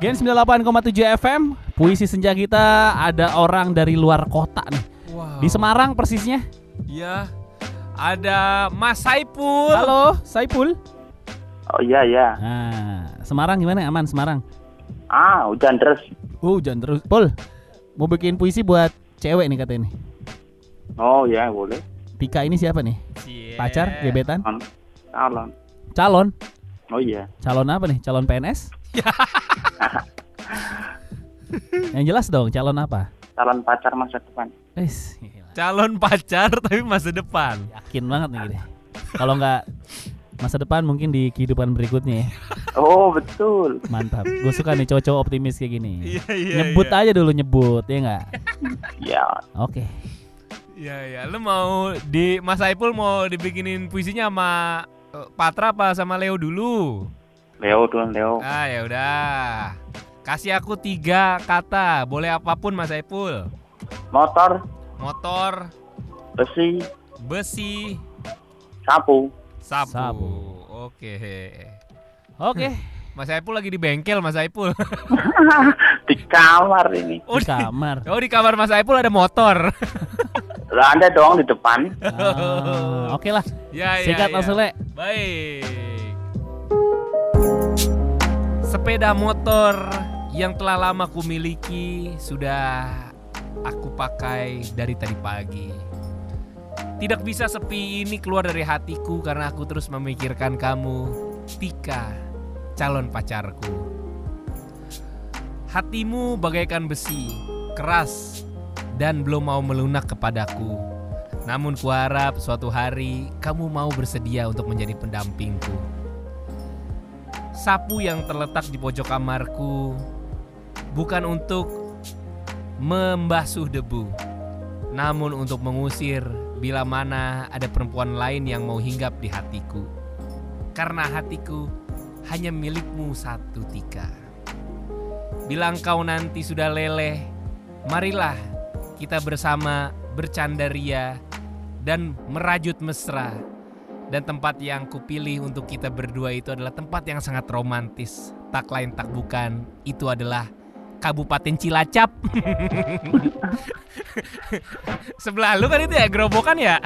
Gen 98,7 FM Puisi senja kita ada orang dari luar kota nih Wow. Di Semarang persisnya Iya. Ada Mas Saipul. Halo Saipul Oh iya iya. Nah Semarang gimana aman Semarang Ah, hujan terus. Uh jangan terus Pul Mau bikin puisi buat cewek nih katanya nih Oh iya boleh. Tika ini siapa nih? Cie. Pacar? Gebetan? Calon. Calon. Calon? Oh iya. Calon apa nih? Calon PNS? Yang jelas dong calon apa? Calon pacar masa depan. Wis, gila. Calon pacar tapi masa depan. yakin banget nih gini. Kalau nggak masa depan mungkin di kehidupan berikutnya ya. Oh betul. Mantap. Gue suka nih cowok-cowok optimis kayak gini. Iya iya. nyebut iya. aja dulu nyebut ya nggak? Ya. Oke. Iya iya. Lu mau di Mas Saipul mau dibikinin puisinya sama eh, Patra apa sama Leo dulu? Leo dulu Leo. Ah ya udah. Kasih aku tiga kata, boleh apa pun Mas Saipul. Motor, Motor, besi, besi, sapu. sapu. Sapu. Oke. Oke. Mas Saipul lagi di bengkel Mas Saipul. Di kamar ini. Oh Di kamar. oh di kamar Mas Saipul ada motor. Lah ada dong di depan. Ah, Oke lah. ya ya. Sikat ya. langsung le. Baik. Sepeda motor yang telah lama ku miliki sudah aku pakai dari tadi pagi. Tidak bisa sepi ini keluar dari hatiku karena aku terus memikirkan kamu, Tika, calon pacarku. Hatimu bagaikan besi, keras, dan belum mau melunak kepadaku. Namun kuharap suatu hari kamu mau bersedia untuk menjadi pendampingku. Sapu yang terletak di pojok kamarku bukan untuk membasuh debu, namun untuk mengusir bila mana ada perempuan lain yang mau hinggap di hatiku. Karena hatiku hanya milikmu satu tika. Bila engkau nanti sudah leleh, marilah kita bersama bercandaria dan merajut mesra. Dan tempat yang kupilih untuk kita berdua itu adalah tempat yang sangat romantis. Tak lain tak bukan, itu adalah Kabupaten Cilacap. Sebelah lu kan itu ya gerobokan ya?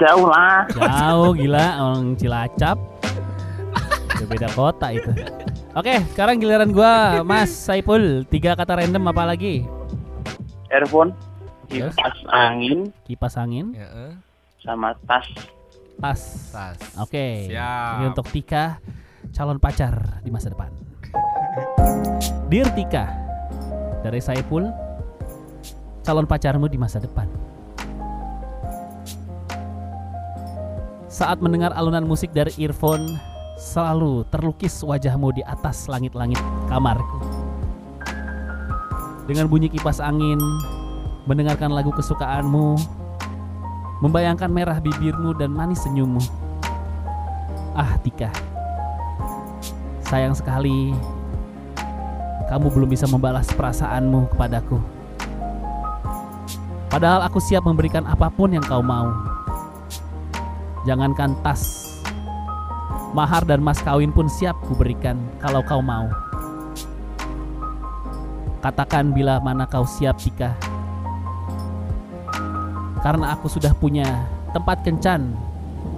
Jauh lah. Jauh gila orang Cilacap. Udah beda kota itu. Oke, sekarang giliran gua Mas Saipul. Tiga kata random apa lagi? Earphone, kipas angin, Kipas angin, Ya, eh. sama tas. Tas. Tas. Oke. Siap. Ini untuk Tika, calon pacar di masa depan. Dear Tika, dari Saipul, calon pacarmu di masa depan. Saat mendengar alunan musik dari earphone, selalu terlukis wajahmu di atas langit-langit kamarku. Dengan bunyi kipas angin, mendengarkan lagu kesukaanmu, membayangkan merah bibirmu dan manis senyummu. Ah, Tika. Sayang sekali kamu belum bisa membalas perasaanmu kepadaku. Padahal aku siap memberikan apa pun yang kau mau. Jangankan tas, mahar dan mas kawin pun siap kuberikan kalau kau mau. Katakan bila mana kau siap, Tika. Karena aku sudah punya tempat kencan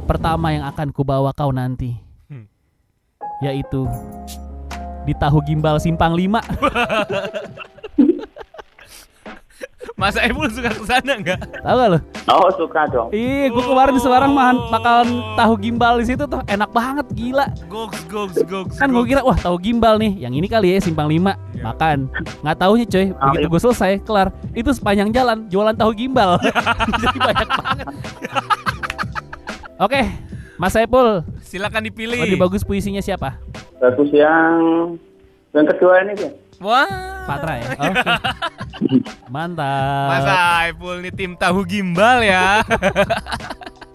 pertama yang akan kubawa kau nanti. Hmm. Yaitu di Tahu Gimbal Simpang 5. Mas Saipul suka ke sana nggak? Tahu gak lo? Oh suka dong. Ih, gue kemarin di Semarang makan makan tahu gimbal di situ tuh enak banget gila. Goks, goks, goks. Kan gue goks. kira wah tahu gimbal nih, yang ini kali ya simpang 5 Iya. makan. Nggak taunya coy, Ah, begitu iya. gue selesai kelar itu sepanjang jalan jualan tahu gimbal. Jadi banyak banget. Oke, Mas Saipul, Silakan dipilih. lebih bagus puisinya siapa? Bagus yang yang kedua ini deh. Wah. Patra ya. Oke. Mantap. Mas Saipul nih tim tahu gimbal ya.